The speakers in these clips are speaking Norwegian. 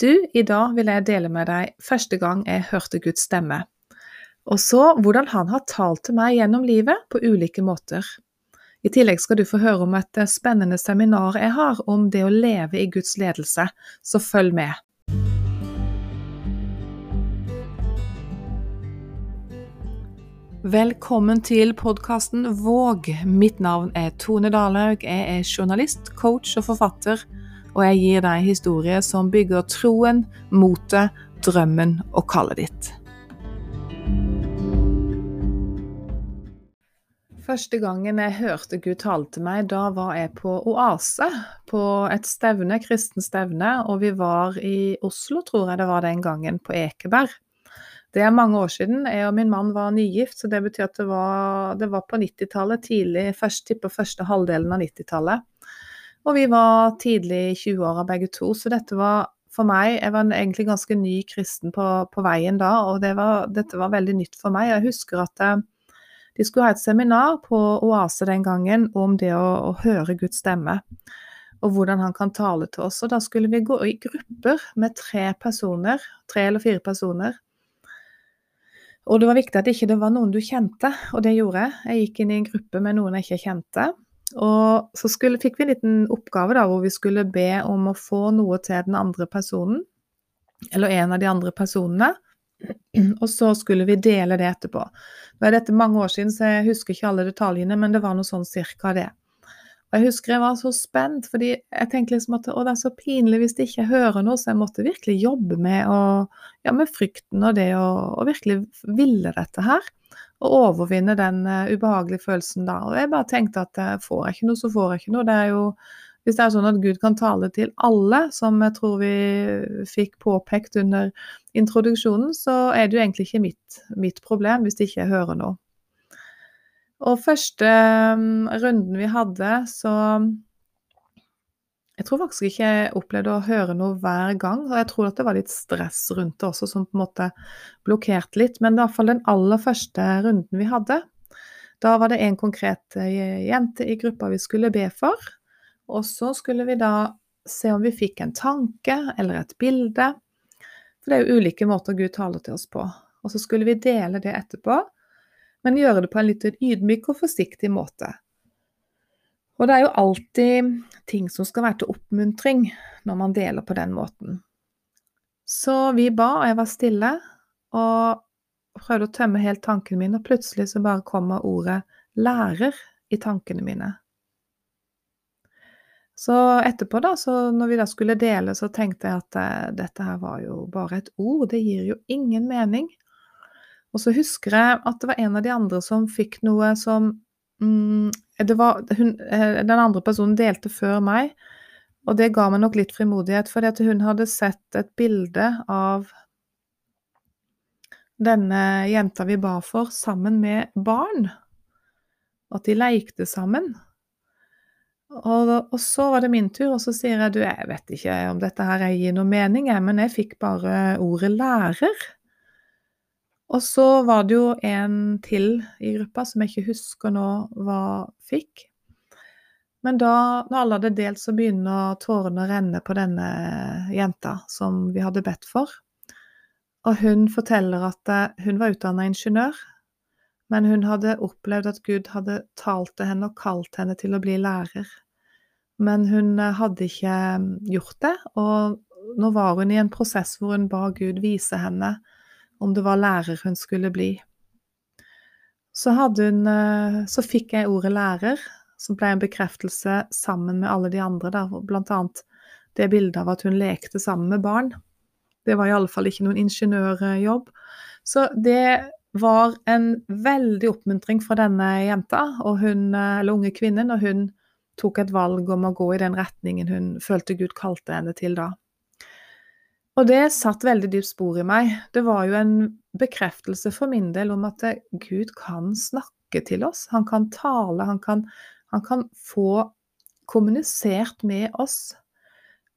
Du, i dag vil jeg dele med deg første gang jeg hørte Guds stemme. Og så hvordan han har talt til meg gjennom livet på ulike måter. I tillegg skal du få høre om et spennende seminar jeg har om det å leve i Guds ledelse, så følg med. Velkommen til podkasten Våg. Mitt navn er Tone Dalhaug. Jeg er journalist, coach og forfatter og jeg gir deg historier som bygger troen, motet, drømmen og kallet ditt. Første gangen jeg hørte Gud tale til meg, da var jeg på Oase, på et stevne, kristen stevne, og vi var i Oslo, tror jeg det var den gangen, på Ekeberg. Det er mange år siden. Jeg og min mann var nygift, så det betyr at det var, det var på 90-tallet, tidlig, først, tipper første halvdelen av 90-tallet. Og vi var tidlig i 20-åra begge to, så dette var for meg Jeg var egentlig ganske ny kristen på, på veien da, og det var, dette var veldig nytt for meg. Jeg husker at eh, de skulle ha et seminar på Oase den gangen om det å, å, høre Guds stemme, og hvordan han kan tale til oss. Og da skulle vi gå i grupper med tre personer, tre eller fire personer. Og det var viktig at ikke det var noen du kjente, og det gjorde jeg. Jeg gikk inn i en gruppe med noen jeg ikke kjente. Og så skulle, fikk vi en liten oppgave da, hvor vi skulle be om å få noe til den andre personen, eller en av de andre personene. Og så skulle vi dele det etterpå. Nå er dette mange år siden, så jeg husker ikke alle detaljene, men det var noe sånn cirka det. Og jeg husker jeg var så spent, fordi jeg tenkte liksom at å, det er så pinlig hvis de ikke hører noe, så jeg måtte virkelig jobbe med, å, ja, med frykten og det og virkelig ville dette her å overvinne den uh, ubehagelige følelsen da. Og jeg bare tenkte at uh, får jeg ikke noe, så får jeg ikke noe. Det er jo hvis det er sånn at Gud kan tale til alle, som jeg tror vi fikk påpekt under introduksjonen, så er det jo egentlig ikke mitt, mitt problem hvis de ikke hører noe. Og første um, runden vi hadde, så jeg tror faktisk ikke jeg opplevde å høre noe hver gang, og jeg tror at det var litt stress rundt det også som på en måte blokkerte litt. Men i hvert fall den aller første runden vi hadde, da var det en konkret eh, jente i gruppa vi skulle be for. Og så skulle vi da se om vi fikk en tanke eller et bilde. For det er jo ulike måter Gud taler til oss på. Og så skulle vi dele det etterpå, men gjøre det på en litt ydmyk og forsiktig måte. Og det er jo alltid ting som skal være til oppmuntring når man deler på den måten. Så vi ba, og jeg var stille, og prøvde å tømme helt tankene mine, og plutselig så bare kommer ordet 'lærer' i tankene mine. Så etterpå, da, så når vi da skulle dele, så tenkte jeg at uh, dette her var jo bare et ord, det gir jo ingen mening. Og så husker jeg at det var en av de andre som fikk noe som mm, var, hun, eh, Den andre personen delte før meg, og det ga meg nok litt frimodighet, fordi hun hadde sett et bilde av denne jenta vi ba for, sammen med barn. At de lekte sammen. Og, og, så var det min tur, og så sier jeg du, jeg vet ikke om dette her gir noe mening, men jeg fikk bare ordet lærer. Og så var det jo en til i gruppa som jeg ikke husker nå hva fikk. Men da, når alle hadde delt, så begynner tårene å renne på denne jenta som vi hadde bedt for. Og hun forteller at eh, hun var utdanna ingeniør, men hun hadde opplevd at Gud hadde talt til henne og kalt henne til å bli lærer. Men hun eh, hadde ikke mm, gjort det, og nå var hun i en prosess hvor hun ba Gud vise henne om det var lærer hun skulle bli. Så, hun, eh, så fikk jeg ordet lærer, som ble en bekreftelse sammen med alle de andre, der, blant annet det bildet av at hun lekte sammen med barn. Det var i alle fall ikke noen ingeniørjobb. Så det var en veldig oppmuntring fra denne jenta, hun, eh, eller unge kvinnen, og hun tok et valg om å gå i den retningen hun følte Gud kalte henne til da. Og det satt veldig dypt spor i meg. Det var jo en bekreftelse for min del om at Gud kan snakke til oss. Han kan tale, han kan, han kan få kommunisert med oss.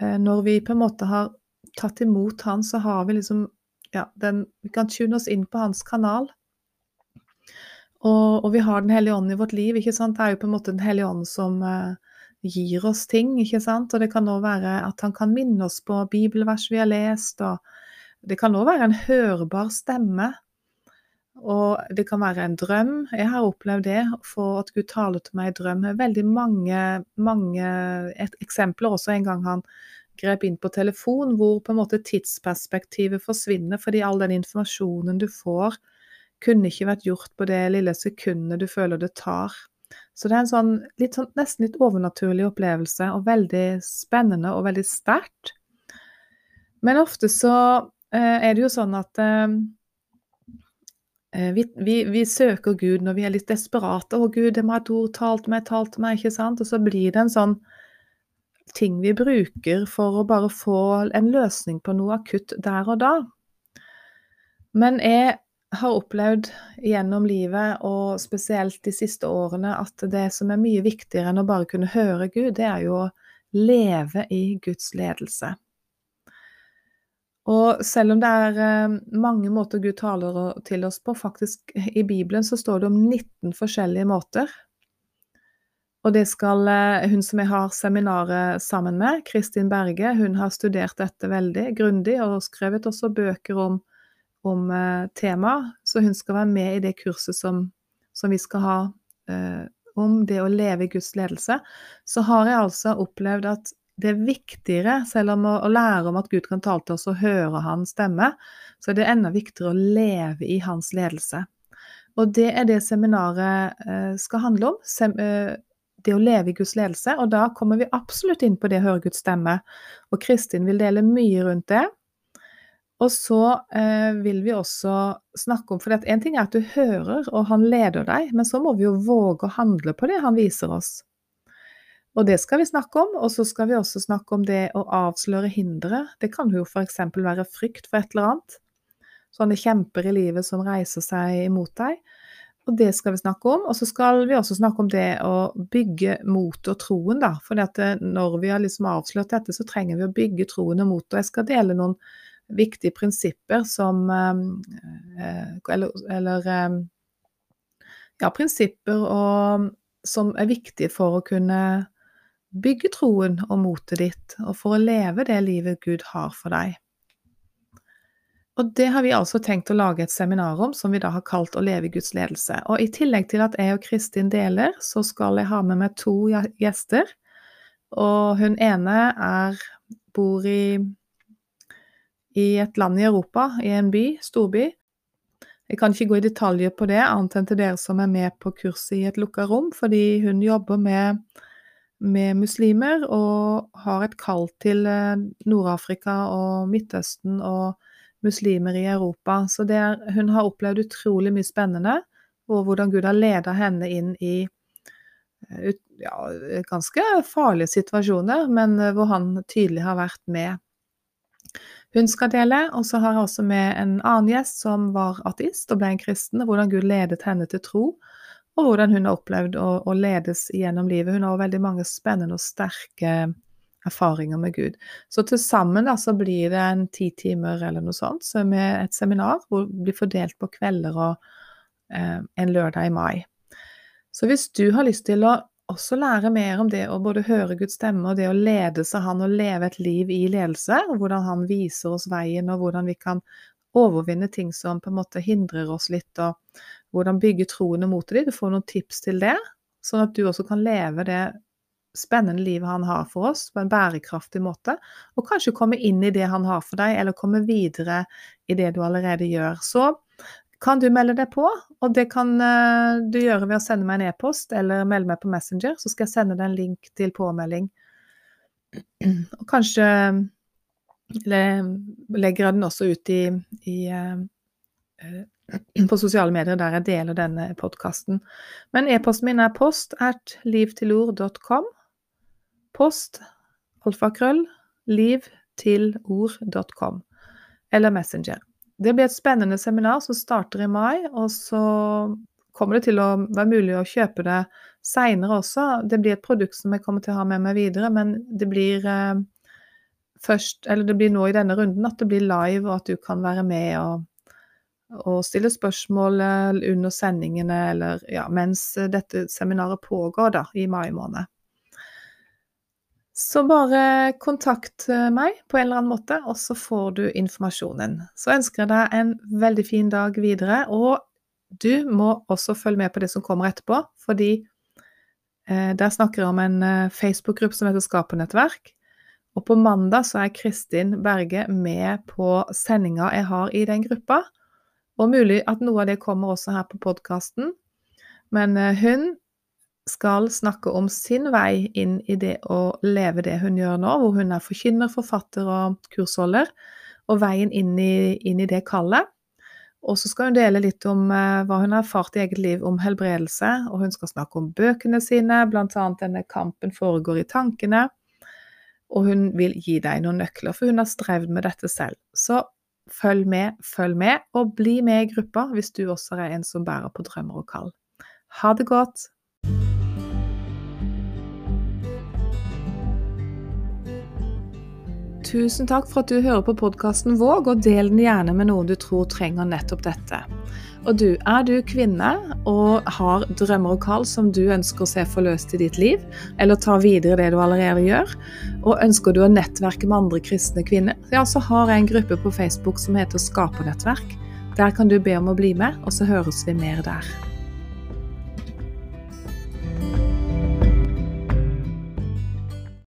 Eh, når vi på en måte har tatt imot han, så har vi liksom ja, den, Vi kan tune oss inn på hans kanal. Og, og, vi har Den hellige ånd i vårt liv. ikke sant? Det er jo på en måte Den hellige ånd som, eh, gir oss ting, ikke sant. Og det kan òg være at han kan minne oss på bibelvers vi har lest, og det kan òg være en hørbar stemme. Og det kan være en drøm. Jeg har opplevd det, for at Gud taler til meg i drøm. Veldig mange, mange eksempler også en gang han grep inn på telefon, hvor på en måte tidsperspektivet forsvinner fordi all den informasjonen du får, kunne ikke vært gjort på det lille sekundet du føler det tar. Så det er en sånn, litt sånn nesten litt overnaturlig opplevelse, og veldig spennende og veldig sterkt. Men ofte så eh, er det jo sånn at eh, eh vi, vi, vi, søker Gud når vi er litt desperate. 'Å, Gud, det må ha et ord talt meg, talt meg', ikke sant? Og så blir det en sånn ting vi bruker for å bare få en løsning på noe akutt der og da. Men jeg har opplevd gjennom livet, og spesielt de siste årene, at det som er mye viktigere enn å bare kunne høre Gud, det er jo å leve i Guds ledelse. Og selv om det er eh, mange måter Gud taler til oss på, faktisk i Bibelen så står det om 19 forskjellige måter. Og det skal eh, hun som jeg har seminaret sammen med, Kristin Berge, hun har studert dette veldig grundig og skrevet også bøker om om eh, temaet, så hun skal være med i det kurset som, som vi skal ha eh, om det å leve i Guds ledelse, så har jeg altså opplevd at det er viktigere, selv om å, å lære om at Gud kan tale til oss og høre hans stemme, så er det enda viktigere å leve i hans ledelse. Og det er det seminaret eh, skal handle om. Sem, eh, det å leve i Guds ledelse. Og da kommer vi absolutt inn på det å høre Guds stemme. Og Kristin vil dele mye rundt det. Og så eh, vil vi også snakke om For en ting er at du hører, og han leder deg, men så må vi jo våge å handle på det han viser oss. Og det skal vi snakke om. Og så skal vi også snakke om det å avsløre hindre. Det kan jo f.eks. være frykt for et eller annet. Sånne kjemper i livet som reiser seg imot deg. Og det skal vi snakke om. Og så skal vi også snakke om det å bygge mot og troen, da. For eh, når vi har liksom avslørt dette, så trenger vi å bygge troen og motet. Jeg skal dele noen viktige prinsipper som eh, Eller, eller eh, ja, prinsipper og, som er viktige for å kunne bygge troen og motet ditt, og for å leve det livet Gud har for deg. Og det har vi altså tenkt å lage et seminar om, som vi da har kalt Å leve i Guds ledelse. Og i tillegg til at jeg og Kristin deler, så skal jeg ha med meg to gjester. Og hun ene er, bor i i et land i Europa, i en by, storby. Jeg kan ikke gå i detaljer på det, annet enn til dere som er med på kurset i et lukka rom, fordi hun jobber med, med muslimer og har et kall til eh, Nord-Afrika og Midtøsten og muslimer i Europa. Så er, hun har opplevd utrolig mye spennende, og hvordan Gud har ledet henne inn i eh, ja, ganske farlige situasjoner, men eh, hvor han tydelig har vært med hun skal dele. Og så har jeg også med en annen gjest som var ateist og ble en kristen, og hvordan Gud ledet henne til tro. Og hvordan hun har opplevd å, å ledes gjennom livet. Hun har veldig mange spennende og sterke erfaringer med Gud. Så til sammen da, så blir det en ti timer eller noe sånt så med et seminar hvor det blir fordelt på kvelder og eh, en lørdag i mai. Så hvis du har lyst til å også lære mer om det å både høre Guds stemme og det å lede seg Han og leve et liv i ledelse, og hvordan Han viser oss veien, og hvordan vi kan overvinne ting som på en måte hindrer oss litt, og hvordan bygge troen og motet ditt. Du får noen tips til det, sånn at du også kan leve det spennende livet han har for oss, på en bærekraftig måte, og kanskje komme inn i det han har for deg, eller komme videre i det du allerede gjør. Så kan du melde deg på, og det kan eh, du gjøre ved å sende meg en e-post eller melde meg på Messenger, så skal jeg sende deg en link til påmelding. Og kanskje legger jeg den også ut i, i eh, på sosiale medier der jeg deler denne podkasten. Men e-posten min er post at livtilord.com. Post alfakrøll livtilord.com. Eller Messenger. Det blir et spennende seminar som starter i mai, og så kommer det til å være mulig å kjøpe det seinere også. Det blir et produkt som jeg kommer til å ha med meg videre, men det blir eh, først, eller det blir nå i denne runden at det blir live, og at du kan være med og, og stille spørsmål eh, under sendingene eller ja, mens dette seminaret pågår da, i mai måned. Så bare kontakt meg på en eller annen måte, og så får du informasjonen. Så ønsker jeg deg en veldig fin dag videre, og du må også følge med på det som kommer etterpå, fordi eh, der snakker jeg om en eh, Facebook-gruppe som heter Skapernettverk. Og på mandag så er Kristin Berge med på sendinga jeg har i den gruppa. Og mulig at noe av det kommer også her på podkasten. Men eh, hun skal snakke om sin vei inn i det å leve det hun gjør nå, hvor hun er forkynner, forfatter og kursholder, og veien inn i, inn i det kallet. Og så skal hun dele litt om eh, hva hun har erfart i eget liv om helbredelse, og hun skal snakke om bøkene sine, bl.a. denne kampen foregår i tankene. Og hun vil gi deg noen nøkler, for hun har strevd med dette selv. Så følg med, følg med, og bli med i gruppa hvis du også er en som bærer på drømmer og kall. Ha det godt! Tusen takk for at du hører på podkasten Våg, og del den gjerne med noen du tror trenger nettopp dette. Og du, er du kvinne og har drømmer og kall som du ønsker å se forløst i ditt liv, eller ta videre det du allerede gjør, og ønsker du å nettverke med andre kristne kvinner, ja, så har jeg en gruppe på Facebook som heter Skapernettverk. Der kan du be om å bli med, og så høres vi mer der.